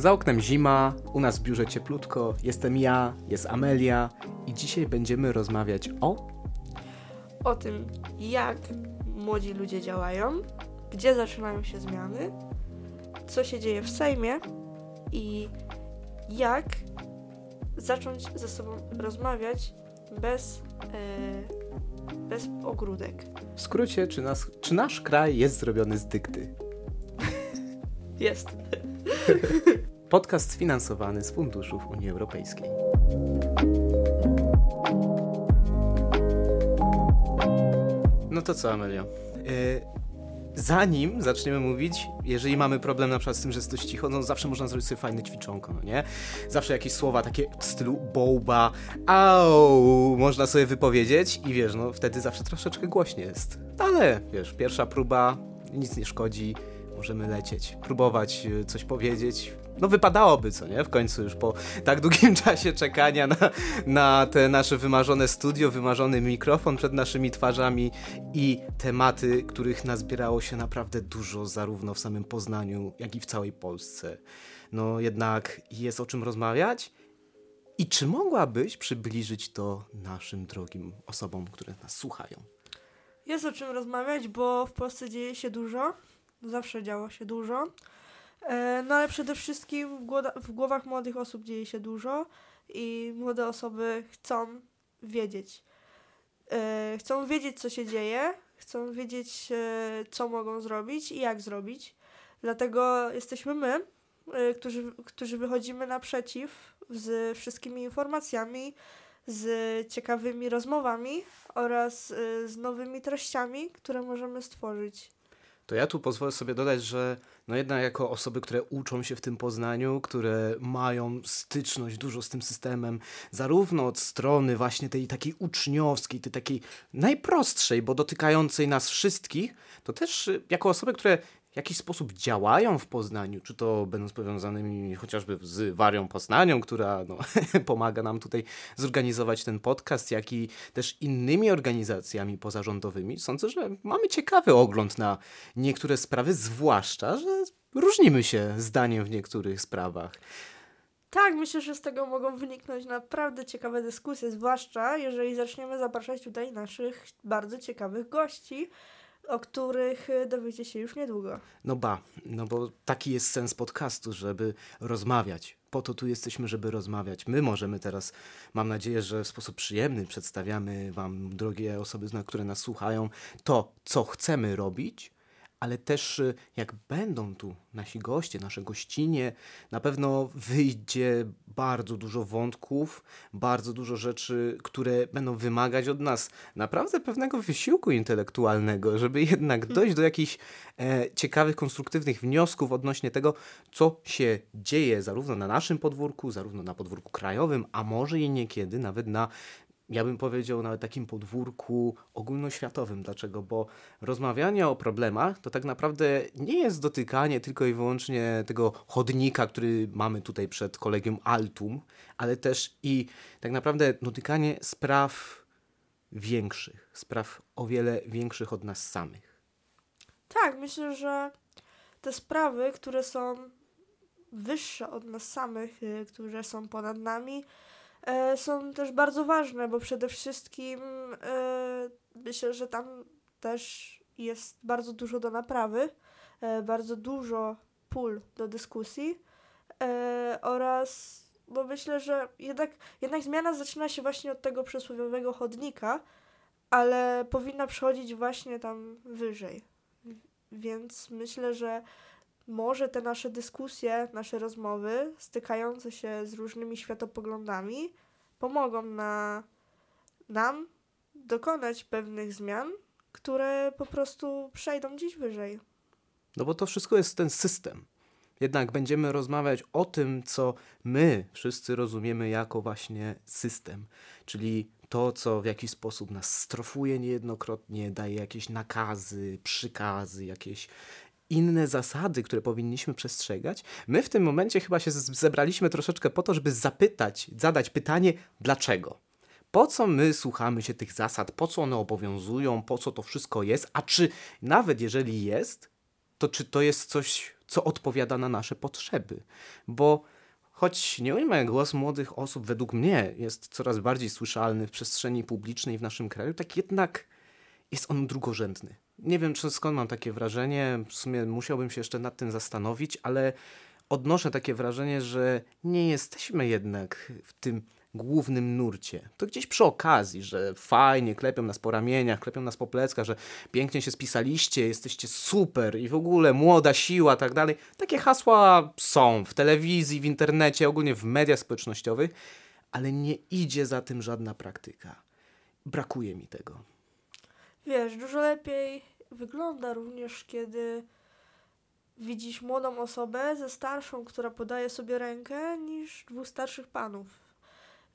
Za oknem zima, u nas w biurze cieplutko, jestem ja, jest Amelia i dzisiaj będziemy rozmawiać o... O tym, jak młodzi ludzie działają, gdzie zaczynają się zmiany, co się dzieje w Sejmie i jak zacząć ze sobą rozmawiać bez, e, bez ogródek. W skrócie, czy, nas, czy nasz kraj jest zrobiony z dykty? Jest. Podcast sfinansowany z funduszów Unii Europejskiej. No to co, Amelio? Yy, zanim zaczniemy mówić, jeżeli mamy problem na przykład z tym, że jest dość cicho, no zawsze można zrobić sobie fajne ćwiczonko, no nie? Zawsze jakieś słowa takie w stylu bołba, au, można sobie wypowiedzieć i wiesz, no wtedy zawsze troszeczkę głośniej jest. Ale wiesz, pierwsza próba, nic nie szkodzi, możemy lecieć, próbować y, coś powiedzieć. No wypadałoby, co nie? W końcu już po tak długim czasie czekania na, na te nasze wymarzone studio, wymarzony mikrofon przed naszymi twarzami i tematy, których nazbierało się naprawdę dużo, zarówno w samym Poznaniu, jak i w całej Polsce. No jednak jest o czym rozmawiać. I czy mogłabyś przybliżyć to naszym drogim osobom, które nas słuchają? Jest o czym rozmawiać, bo w Polsce dzieje się dużo. Zawsze działo się dużo. E, no ale przede wszystkim w, w głowach młodych osób dzieje się dużo i młode osoby chcą wiedzieć. E, chcą wiedzieć, co się dzieje, chcą wiedzieć, e, co mogą zrobić i jak zrobić. Dlatego jesteśmy my, którzy, którzy wychodzimy naprzeciw z wszystkimi informacjami, z ciekawymi rozmowami oraz z nowymi treściami, które możemy stworzyć to ja tu pozwolę sobie dodać, że no jednak jako osoby, które uczą się w tym Poznaniu, które mają styczność dużo z tym systemem, zarówno od strony właśnie tej takiej uczniowskiej, tej takiej najprostszej, bo dotykającej nas wszystkich, to też y, jako osoby, które w jakiś sposób działają w Poznaniu, czy to będąc powiązanymi chociażby z Warią Poznanią, która no, pomaga nam tutaj zorganizować ten podcast, jak i też innymi organizacjami pozarządowymi. Sądzę, że mamy ciekawy ogląd na niektóre sprawy, zwłaszcza, że różnimy się zdaniem w niektórych sprawach. Tak, myślę, że z tego mogą wyniknąć naprawdę ciekawe dyskusje, zwłaszcza jeżeli zaczniemy zapraszać tutaj naszych bardzo ciekawych gości o których y, dowiecie się już niedługo. No ba, no bo taki jest sens podcastu, żeby rozmawiać. Po to tu jesteśmy, żeby rozmawiać. My możemy teraz, mam nadzieję, że w sposób przyjemny przedstawiamy Wam, drogie osoby, które nas słuchają, to, co chcemy robić, ale też y, jak będą tu nasi goście, nasze gościnie, na pewno wyjdzie bardzo dużo wątków, bardzo dużo rzeczy, które będą wymagać od nas naprawdę pewnego wysiłku intelektualnego, żeby jednak mhm. dojść do jakichś e, ciekawych, konstruktywnych wniosków odnośnie tego, co się dzieje zarówno na naszym podwórku, zarówno na podwórku krajowym, a może i niekiedy nawet na ja bym powiedział nawet takim podwórku ogólnoświatowym. Dlaczego? Bo rozmawianie o problemach to tak naprawdę nie jest dotykanie tylko i wyłącznie tego chodnika, który mamy tutaj przed kolegium Altum, ale też i tak naprawdę dotykanie spraw większych, spraw o wiele większych od nas samych. Tak, myślę, że te sprawy, które są wyższe od nas samych, y, które są ponad nami, są też bardzo ważne, bo przede wszystkim e, myślę, że tam też jest bardzo dużo do naprawy, e, bardzo dużo pól do dyskusji e, oraz bo myślę, że jednak, jednak zmiana zaczyna się właśnie od tego przysłowiowego chodnika, ale powinna przechodzić właśnie tam wyżej. Więc myślę, że może te nasze dyskusje, nasze rozmowy, stykające się z różnymi światopoglądami, pomogą na, nam dokonać pewnych zmian, które po prostu przejdą gdzieś wyżej. No bo to wszystko jest ten system. Jednak będziemy rozmawiać o tym, co my wszyscy rozumiemy jako właśnie system, czyli to, co w jakiś sposób nas strofuje niejednokrotnie, daje jakieś nakazy, przykazy, jakieś inne zasady, które powinniśmy przestrzegać. My w tym momencie chyba się zebraliśmy troszeczkę po to, żeby zapytać, zadać pytanie, dlaczego? Po co my słuchamy się tych zasad, po co one obowiązują, po co to wszystko jest, a czy nawet jeżeli jest, to czy to jest coś co odpowiada na nasze potrzeby. Bo choć nie ujmę, głos młodych osób według mnie jest coraz bardziej słyszalny w przestrzeni publicznej w naszym kraju, tak jednak jest on drugorzędny. Nie wiem, czy skąd mam takie wrażenie, w sumie musiałbym się jeszcze nad tym zastanowić, ale odnoszę takie wrażenie, że nie jesteśmy jednak w tym głównym nurcie. To gdzieś przy okazji, że fajnie, klepią nas po ramieniach, klepią nas po pleckach, że pięknie się spisaliście, jesteście super i w ogóle młoda siła, tak dalej. Takie hasła są w telewizji, w internecie, ogólnie w mediach społecznościowych, ale nie idzie za tym żadna praktyka. Brakuje mi tego. Wiesz, dużo lepiej wygląda również, kiedy widzisz młodą osobę ze starszą, która podaje sobie rękę, niż dwóch starszych panów.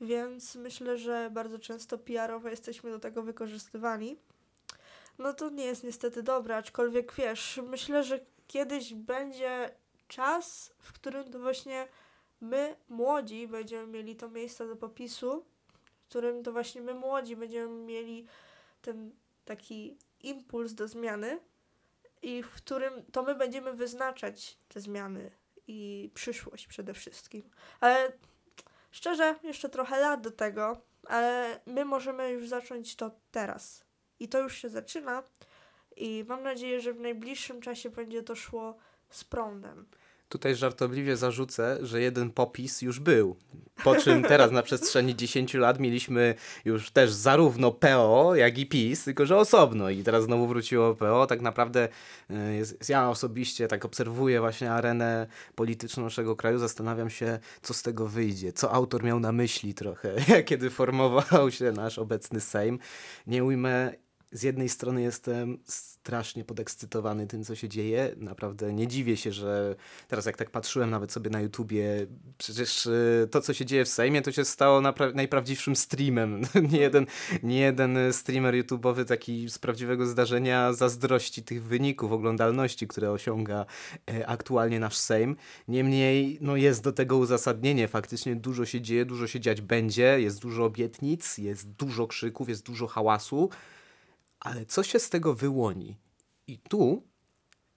Więc myślę, że bardzo często PR-owo jesteśmy do tego wykorzystywani. No to nie jest niestety dobre, aczkolwiek wiesz, myślę, że kiedyś będzie czas, w którym to właśnie my, młodzi, będziemy mieli to miejsce do popisu, w którym to właśnie my, młodzi, będziemy mieli ten taki impuls do zmiany i w którym to my będziemy wyznaczać te zmiany i przyszłość przede wszystkim. Ale szczerze, jeszcze trochę lat do tego, ale my możemy już zacząć to teraz. I to już się zaczyna i mam nadzieję, że w najbliższym czasie będzie to szło z prądem. Tutaj żartobliwie zarzucę, że jeden popis już był. Po czym teraz na przestrzeni 10 lat mieliśmy już też zarówno PO, jak i PiS, tylko że osobno. I teraz znowu wróciło PO. Tak naprawdę e, jest, ja osobiście tak obserwuję właśnie arenę polityczną naszego kraju. Zastanawiam się, co z tego wyjdzie. Co autor miał na myśli trochę, kiedy formował się nasz obecny Sejm. Nie ujmę z jednej strony jestem strasznie podekscytowany tym, co się dzieje. Naprawdę nie dziwię się, że teraz jak tak patrzyłem nawet sobie na YouTubie, przecież y, to, co się dzieje w Sejmie, to się stało najprawdziwszym streamem. nie, jeden, nie jeden streamer YouTubeowy taki z prawdziwego zdarzenia zazdrości tych wyników oglądalności, które osiąga e, aktualnie nasz Sejm. Niemniej no jest do tego uzasadnienie. Faktycznie dużo się dzieje, dużo się dziać będzie, jest dużo obietnic, jest dużo krzyków, jest dużo hałasu ale co się z tego wyłoni? I tu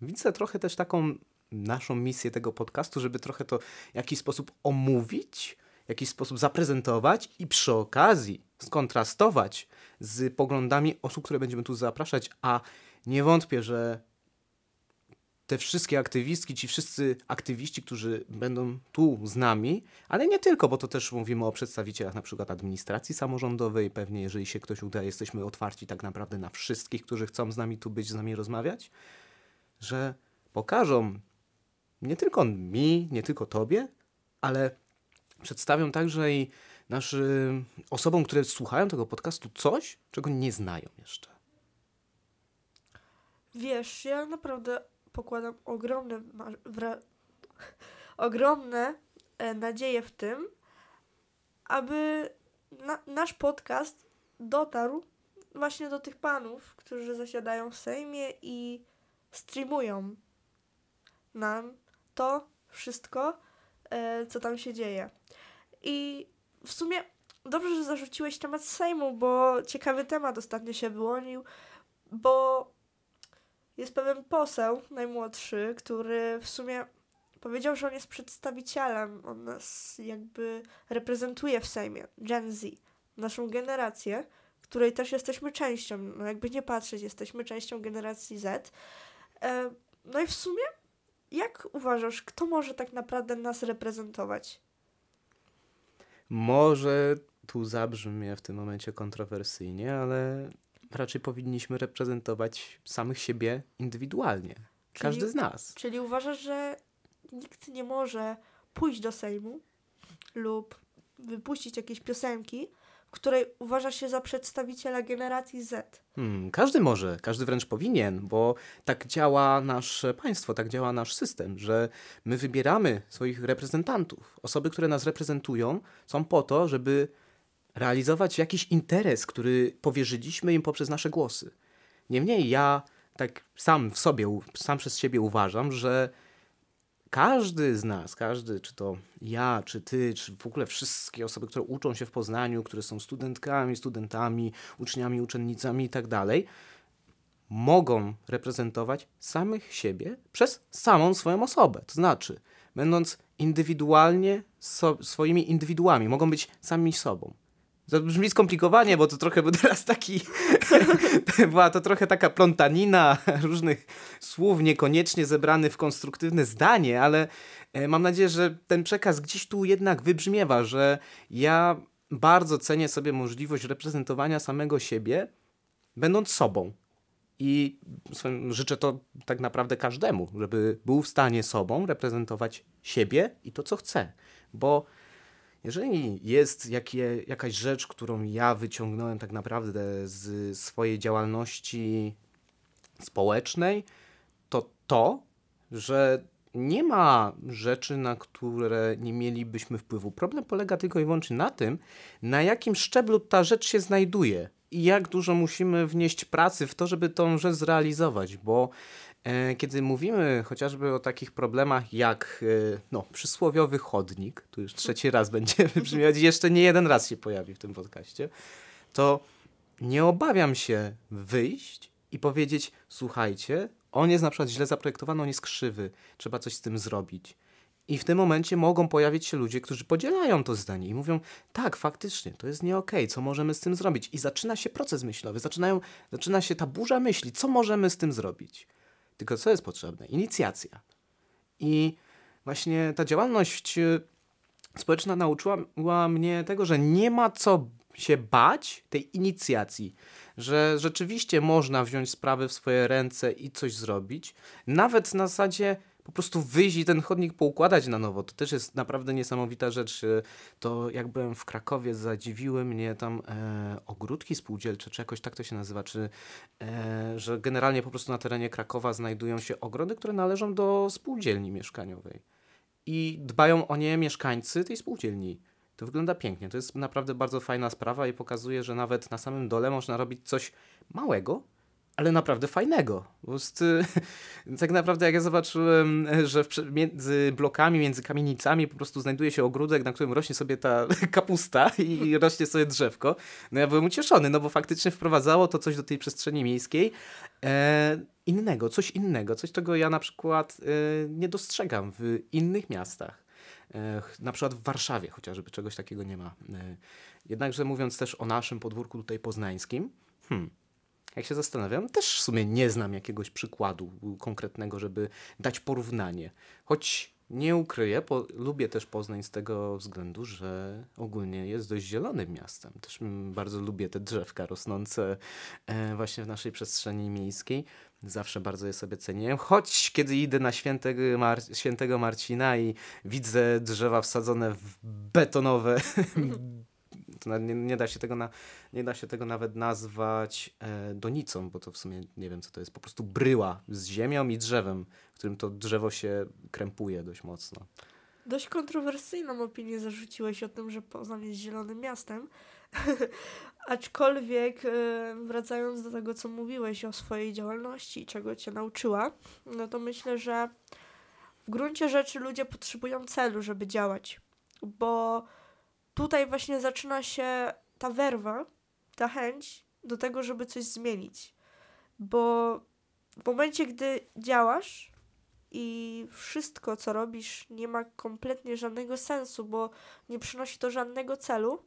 widzę trochę też taką naszą misję tego podcastu, żeby trochę to w jakiś sposób omówić, w jakiś sposób zaprezentować i przy okazji skontrastować z poglądami osób, które będziemy tu zapraszać, a nie wątpię, że te wszystkie aktywistki, ci wszyscy aktywiści, którzy będą tu z nami, ale nie tylko, bo to też mówimy o przedstawicielach na przykład administracji samorządowej. Pewnie, jeżeli się ktoś uda, jesteśmy otwarci tak naprawdę na wszystkich, którzy chcą z nami tu być, z nami rozmawiać, że pokażą nie tylko mi, nie tylko tobie, ale przedstawią także i naszym osobom, które słuchają tego podcastu coś, czego nie znają jeszcze. Wiesz, ja naprawdę pokładam ogromne, ogromne e, nadzieje w tym, aby na, nasz podcast dotarł właśnie do tych panów, którzy zasiadają w Sejmie i streamują nam to wszystko, e, co tam się dzieje. I w sumie dobrze, że zarzuciłeś temat Sejmu, bo ciekawy temat ostatnio się wyłonił, bo jest pewien poseł, najmłodszy, który w sumie powiedział, że on jest przedstawicielem, on nas jakby reprezentuje w Sejmie, Gen Z, naszą generację, której też jesteśmy częścią, no jakby nie patrzeć, jesteśmy częścią generacji Z. E, no i w sumie, jak uważasz, kto może tak naprawdę nas reprezentować? Może tu zabrzmie w tym momencie kontrowersyjnie, ale raczej powinniśmy reprezentować samych siebie indywidualnie. Każdy czyli, z nas. Czyli uważasz, że nikt nie może pójść do Sejmu lub wypuścić jakieś piosenki, w której uważa się za przedstawiciela generacji Z. Hmm, każdy może, każdy wręcz powinien, bo tak działa nasze państwo, tak działa nasz system, że my wybieramy swoich reprezentantów. Osoby, które nas reprezentują, są po to, żeby realizować jakiś interes, który powierzyliśmy im poprzez nasze głosy. Niemniej ja tak sam w sobie, sam przez siebie uważam, że każdy z nas, każdy, czy to ja, czy ty, czy w ogóle wszystkie osoby, które uczą się w Poznaniu, które są studentkami, studentami, uczniami, uczennicami i tak dalej, mogą reprezentować samych siebie przez samą swoją osobę. To znaczy, będąc indywidualnie so, swoimi indywiduami, mogą być sami sobą. To brzmi skomplikowanie, bo to trochę był teraz taki. była to trochę taka plątanina różnych słów, niekoniecznie zebrany w konstruktywne zdanie, ale e, mam nadzieję, że ten przekaz gdzieś tu jednak wybrzmiewa, że ja bardzo cenię sobie możliwość reprezentowania samego siebie, będąc sobą. I życzę to tak naprawdę każdemu, żeby był w stanie sobą reprezentować siebie i to, co chce. Bo jeżeli jest jakie, jakaś rzecz, którą ja wyciągnąłem tak naprawdę z swojej działalności społecznej, to to, że nie ma rzeczy, na które nie mielibyśmy wpływu. Problem polega tylko i wyłącznie na tym, na jakim szczeblu ta rzecz się znajduje i jak dużo musimy wnieść pracy w to, żeby tą rzecz zrealizować, bo kiedy mówimy chociażby o takich problemach jak e, no, przysłowiowy chodnik, tu już trzeci raz będzie wybrzmiewać i jeszcze nie jeden raz się pojawi w tym podcaście, to nie obawiam się wyjść i powiedzieć: Słuchajcie, on jest na przykład źle zaprojektowany, on jest krzywy, trzeba coś z tym zrobić. I w tym momencie mogą pojawić się ludzie, którzy podzielają to zdanie i mówią, tak, faktycznie, to jest nie okej, okay, co możemy z tym zrobić? I zaczyna się proces myślowy, zaczynają, zaczyna się ta burza myśli, co możemy z tym zrobić? Tylko co jest potrzebne? Inicjacja. I właśnie ta działalność y, społeczna nauczyła mnie tego, że nie ma co się bać tej inicjacji, że rzeczywiście można wziąć sprawy w swoje ręce i coś zrobić, nawet na zasadzie po prostu wyjść i ten chodnik poukładać na nowo. To też jest naprawdę niesamowita rzecz. To jak byłem w Krakowie, zadziwiły mnie tam e, ogródki spółdzielcze, czy jakoś tak to się nazywa, czy e, że generalnie po prostu na terenie Krakowa znajdują się ogrody, które należą do spółdzielni mieszkaniowej. I dbają o nie mieszkańcy tej spółdzielni. To wygląda pięknie. To jest naprawdę bardzo fajna sprawa i pokazuje, że nawet na samym dole można robić coś małego, ale naprawdę fajnego. Tak naprawdę jak ja zobaczyłem, że między blokami, między kamienicami po prostu znajduje się ogródek, na którym rośnie sobie ta kapusta i rośnie sobie drzewko, no ja byłem ucieszony, no bo faktycznie wprowadzało to coś do tej przestrzeni miejskiej e, innego, coś innego, coś czego ja na przykład e, nie dostrzegam w innych miastach. E, na przykład w Warszawie chociażby czegoś takiego nie ma. E, jednakże mówiąc też o naszym podwórku tutaj poznańskim, hmm, jak się zastanawiam, też w sumie nie znam jakiegoś przykładu konkretnego, żeby dać porównanie. Choć nie ukryję, po, lubię też Poznań z tego względu, że ogólnie jest dość zielonym miastem. Też bardzo lubię te drzewka rosnące e, właśnie w naszej przestrzeni miejskiej. Zawsze bardzo je sobie ceniłem. Choć kiedy idę na świętego, Mar świętego Marcina i widzę drzewa wsadzone w betonowe nie, nie, da się tego na, nie da się tego nawet nazwać e, donicą, bo to w sumie nie wiem co to jest, po prostu bryła z ziemią i drzewem, w którym to drzewo się krępuje dość mocno. Dość kontrowersyjną opinię zarzuciłeś o tym, że Poznań jest zielonym miastem. Aczkolwiek e, wracając do tego, co mówiłeś o swojej działalności, czego cię nauczyła, no to myślę, że w gruncie rzeczy ludzie potrzebują celu, żeby działać. Bo tutaj właśnie zaczyna się ta werwa, ta chęć do tego, żeby coś zmienić. Bo w momencie, gdy działasz i wszystko, co robisz, nie ma kompletnie żadnego sensu, bo nie przynosi to żadnego celu,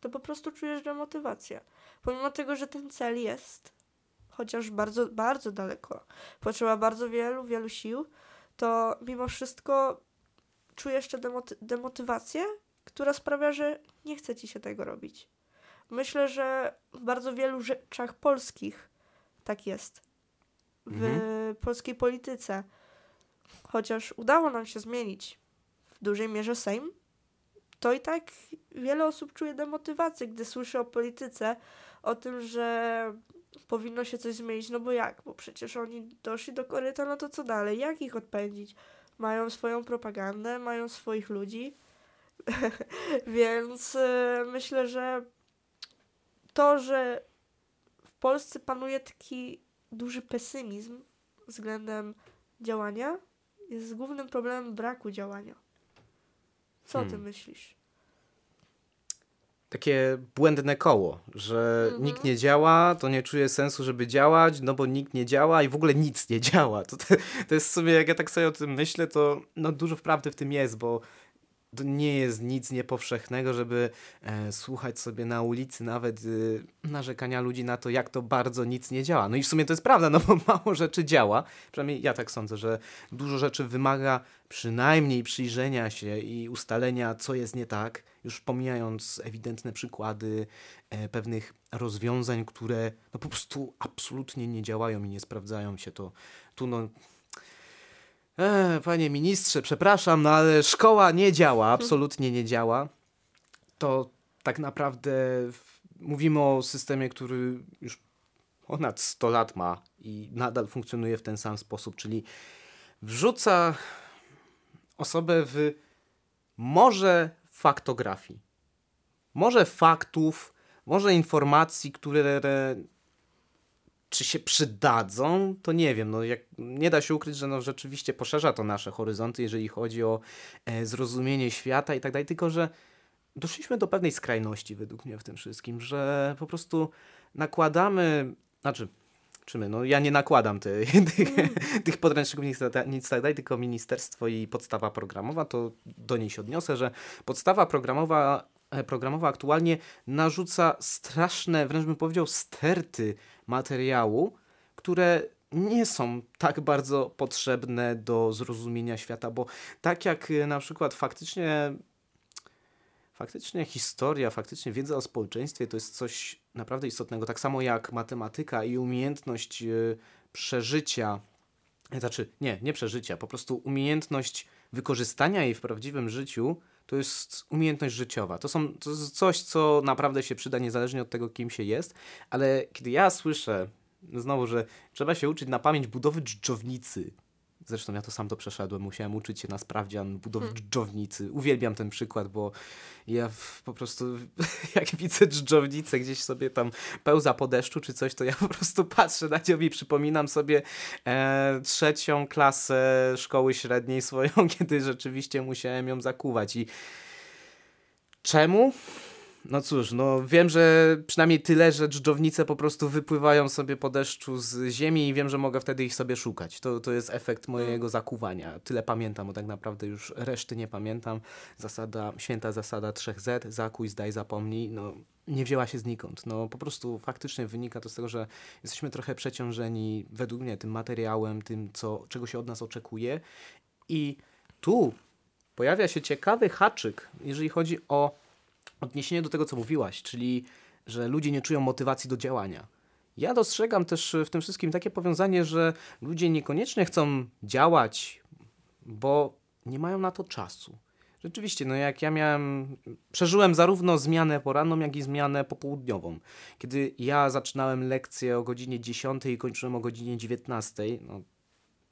to po prostu czujesz demotywację. Pomimo tego, że ten cel jest, chociaż bardzo, bardzo daleko, potrzeba bardzo wielu, wielu sił, to mimo wszystko czujesz tę demoty demotywację która sprawia, że nie chce ci się tego robić. Myślę, że w bardzo wielu rzeczach polskich tak jest. W mhm. polskiej polityce. Chociaż udało nam się zmienić w dużej mierze Sejm, to i tak wiele osób czuje demotywację, gdy słyszy o polityce, o tym, że powinno się coś zmienić. No bo jak? Bo przecież oni doszli do koryta, no to co dalej? Jak ich odpędzić? Mają swoją propagandę, mają swoich ludzi Więc y, myślę, że to, że w Polsce panuje taki duży pesymizm względem działania, jest głównym problemem braku działania. Co hmm. ty myślisz? takie błędne koło, że Mhm. nikt nie działa, to nie czuje sensu, żeby działać, no bo nikt nie działa i w ogóle nic nie działa. To, to, jest w sumie, jak ja tak sobie o tym myślę, to no, dużo prawdy w tym jest, bo to nie jest nic niepowszechnego, żeby e, słuchać sobie na ulicy nawet y, narzekania ludzi na to, jak to bardzo nic nie działa. No i w sumie to jest prawda, no bo mało rzeczy działa. Przynajmniej ja tak sądzę, że dużo rzeczy wymaga przynajmniej przyjrzenia się i ustalenia, co jest nie tak, już pomijając ewidentne przykłady e, pewnych rozwiązań, które no po prostu absolutnie nie działają i nie sprawdzają się. To tu no Panie ministrze, przepraszam, no ale szkoła nie działa, absolutnie nie działa. To tak naprawdę mówimy o systemie, który już ponad 100 lat ma i nadal funkcjonuje w ten sam sposób, czyli wrzuca osobę w morze faktografii, może faktów, może informacji, które czy się przydadzą, to nie wiem. No jak, nie da się ukryć, że no rzeczywiście poszerza to nasze horyzonty, jeżeli chodzi o e, zrozumienie świata i tak dalej, tylko że doszliśmy do pewnej skrajności według mnie w tym wszystkim, że po prostu nakładamy, znaczy, czy my, no ja nie nakładam te, tych, tych podręczników, nic, tak- nic tak dalej, tylko ministerstwo i podstawa programowa, to do niej się odniosę, że podstawa programowa, e, programowa aktualnie narzuca straszne, wręcz bym powiedział, sterty materiału, które nie są tak bardzo potrzebne do zrozumienia świata, bo tak jak e, na przykład faktycznie faktycznie historia, faktycznie wiedza o społeczeństwie to jest coś naprawdę istotnego, tak samo jak matematyka i umiejętność e, przeżycia, znaczy nie, nie przeżycia, po prostu umiejętność wykorzystania jej w prawdziwym życiu to jest umiejętność życiowa. To, są, to jest coś, co naprawdę się przyda niezależnie od tego, kim się jest, ale kiedy ja słyszę znowu, że trzeba się uczyć na pamięć budowy dżdżownicy, zresztą ja to sam to przeszedłem, musiałem uczyć się na sprawdzian budowy Hmm. dżdżownicy. Uwielbiam ten przykład, bo ja w, po prostu jak widzę dżdżownicę gdzieś sobie tam pełza po deszczu czy coś, to ja po prostu patrzę na nią i przypominam sobie e, trzecią klasę szkoły średniej swoją, kiedy rzeczywiście musiałem ją zakuwać i czemu? No cóż, no wiem, że przynajmniej tyle, że dżdżownice po prostu wypływają sobie po deszczu z ziemi i wiem, że mogę wtedy ich sobie szukać. To, to jest efekt mojego zakuwania. Tyle pamiętam, bo tak naprawdę już reszty nie pamiętam. Zasada, święta zasada 3Z, zakuj, zdaj, zapomnij, no nie wzięła się znikąd. No po prostu faktycznie wynika to z tego, że jesteśmy trochę przeciążeni według mnie tym materiałem, tym, co, czego się od nas oczekuje i tu pojawia się ciekawy haczyk, jeżeli chodzi o odniesienie do tego, co mówiłaś, czyli że ludzie nie czują motywacji do działania. Ja dostrzegam też w tym wszystkim takie powiązanie, że ludzie niekoniecznie chcą działać, bo nie mają na to czasu. Rzeczywiście, no jak ja miałem, przeżyłem zarówno zmianę poranną, jak i zmianę popołudniową. Kiedy ja zaczynałem lekcję o godzinie 10 i kończyłem o godzinie 19, no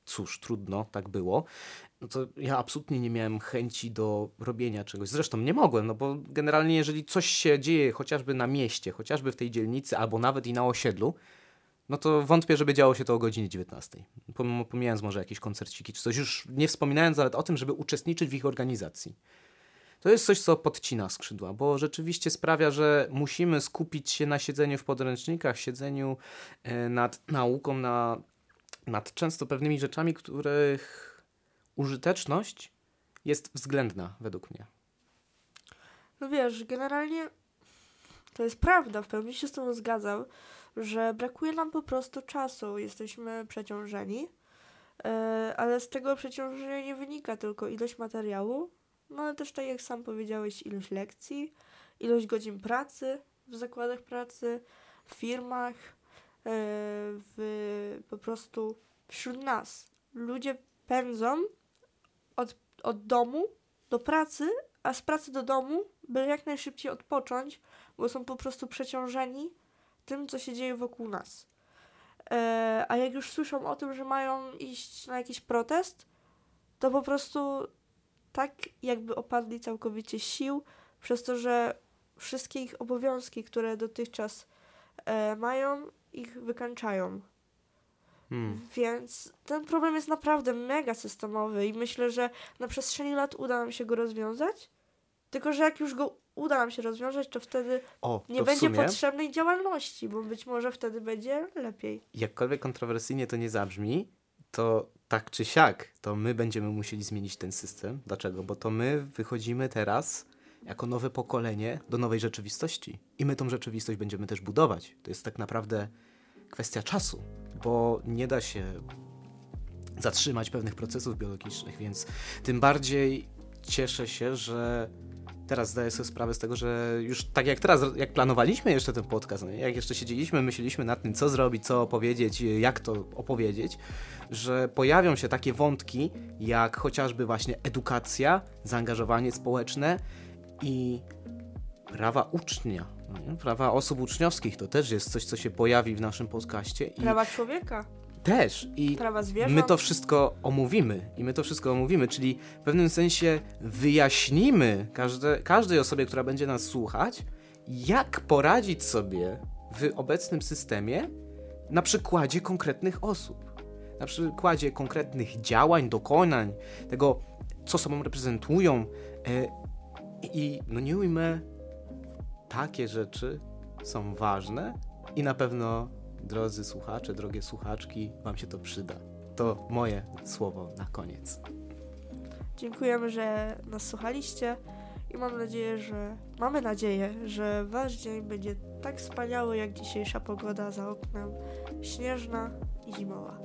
cóż, trudno, tak było, no to ja absolutnie nie miałem chęci do robienia czegoś. Zresztą nie mogłem, no bo generalnie jeżeli coś się dzieje chociażby na mieście, chociażby w tej dzielnicy, albo nawet i na osiedlu, no to wątpię, żeby działo się to o godzinie 19. Pom- Pomijając może jakieś koncerciki czy coś, już nie wspominając nawet o tym, żeby uczestniczyć w ich organizacji. To jest coś, co podcina skrzydła, bo rzeczywiście sprawia, że musimy skupić się na siedzeniu w podręcznikach, siedzeniu e, nad nauką, na, nad często pewnymi rzeczami, których użyteczność jest względna według mnie. No wiesz, generalnie to jest prawda, w pełni się z tym zgadzam, że brakuje nam po prostu czasu, jesteśmy przeciążeni, e, ale z tego przeciążenia nie wynika tylko ilość materiału, no ale też tak jak sam powiedziałeś, ilość lekcji, ilość godzin pracy w zakładach pracy, w firmach, w, po prostu wśród nas. Ludzie pędzą od, od domu do pracy, a z pracy do domu, by jak najszybciej odpocząć, bo są po prostu przeciążeni tym, co się dzieje wokół nas. E, a jak już słyszą o tym, że mają iść na jakiś protest, to po prostu tak jakby opadli całkowicie sił, przez to, że wszystkie ich obowiązki, które dotychczas e, mają, ich wykańczają. Hmm. Więc ten problem jest naprawdę mega systemowy i myślę, że na przestrzeni lat uda nam się go rozwiązać. Tylko, że jak już go uda nam się rozwiązać, to wtedy O, nie to w będzie sumie, potrzebnej działalności, bo być może wtedy będzie lepiej. jakkolwiek kontrowersyjnie to nie zabrzmi, to tak czy siak, to my będziemy musieli zmienić ten system. Dlaczego? Bo to my wychodzimy teraz jako nowe pokolenie do nowej rzeczywistości. I my tą rzeczywistość będziemy też budować. To jest tak naprawdę kwestia czasu, bo nie da się zatrzymać pewnych procesów biologicznych, więc tym bardziej cieszę się, że teraz zdaję sobie sprawę z tego, że już tak jak teraz, jak planowaliśmy jeszcze ten podcast, no jak jeszcze siedzieliśmy, myśleliśmy nad tym, co zrobić, co opowiedzieć, jak to opowiedzieć, że pojawią się takie wątki, jak chociażby właśnie edukacja, zaangażowanie społeczne i prawa ucznia, nie? prawa osób uczniowskich, to też jest coś, co się pojawi w naszym podcaście Prawa człowieka, też i prawa zwierząt. My to wszystko omówimy i my to wszystko omówimy, czyli w pewnym sensie wyjaśnimy każde, każdej osobie, która będzie nas słuchać, jak poradzić sobie w obecnym systemie na przykładzie konkretnych osób, na przykładzie konkretnych działań, dokonań, tego, co sobą reprezentują. I no nie ujmę, takie rzeczy są ważne i na pewno, drodzy słuchacze, drogie słuchaczki, Wam się to przyda. To moje słowo na koniec. Dziękujemy, że nas słuchaliście i mam nadzieję, że mamy nadzieję, że wasz dzień będzie tak wspaniały jak dzisiejsza pogoda za oknem, śnieżna i zimowa.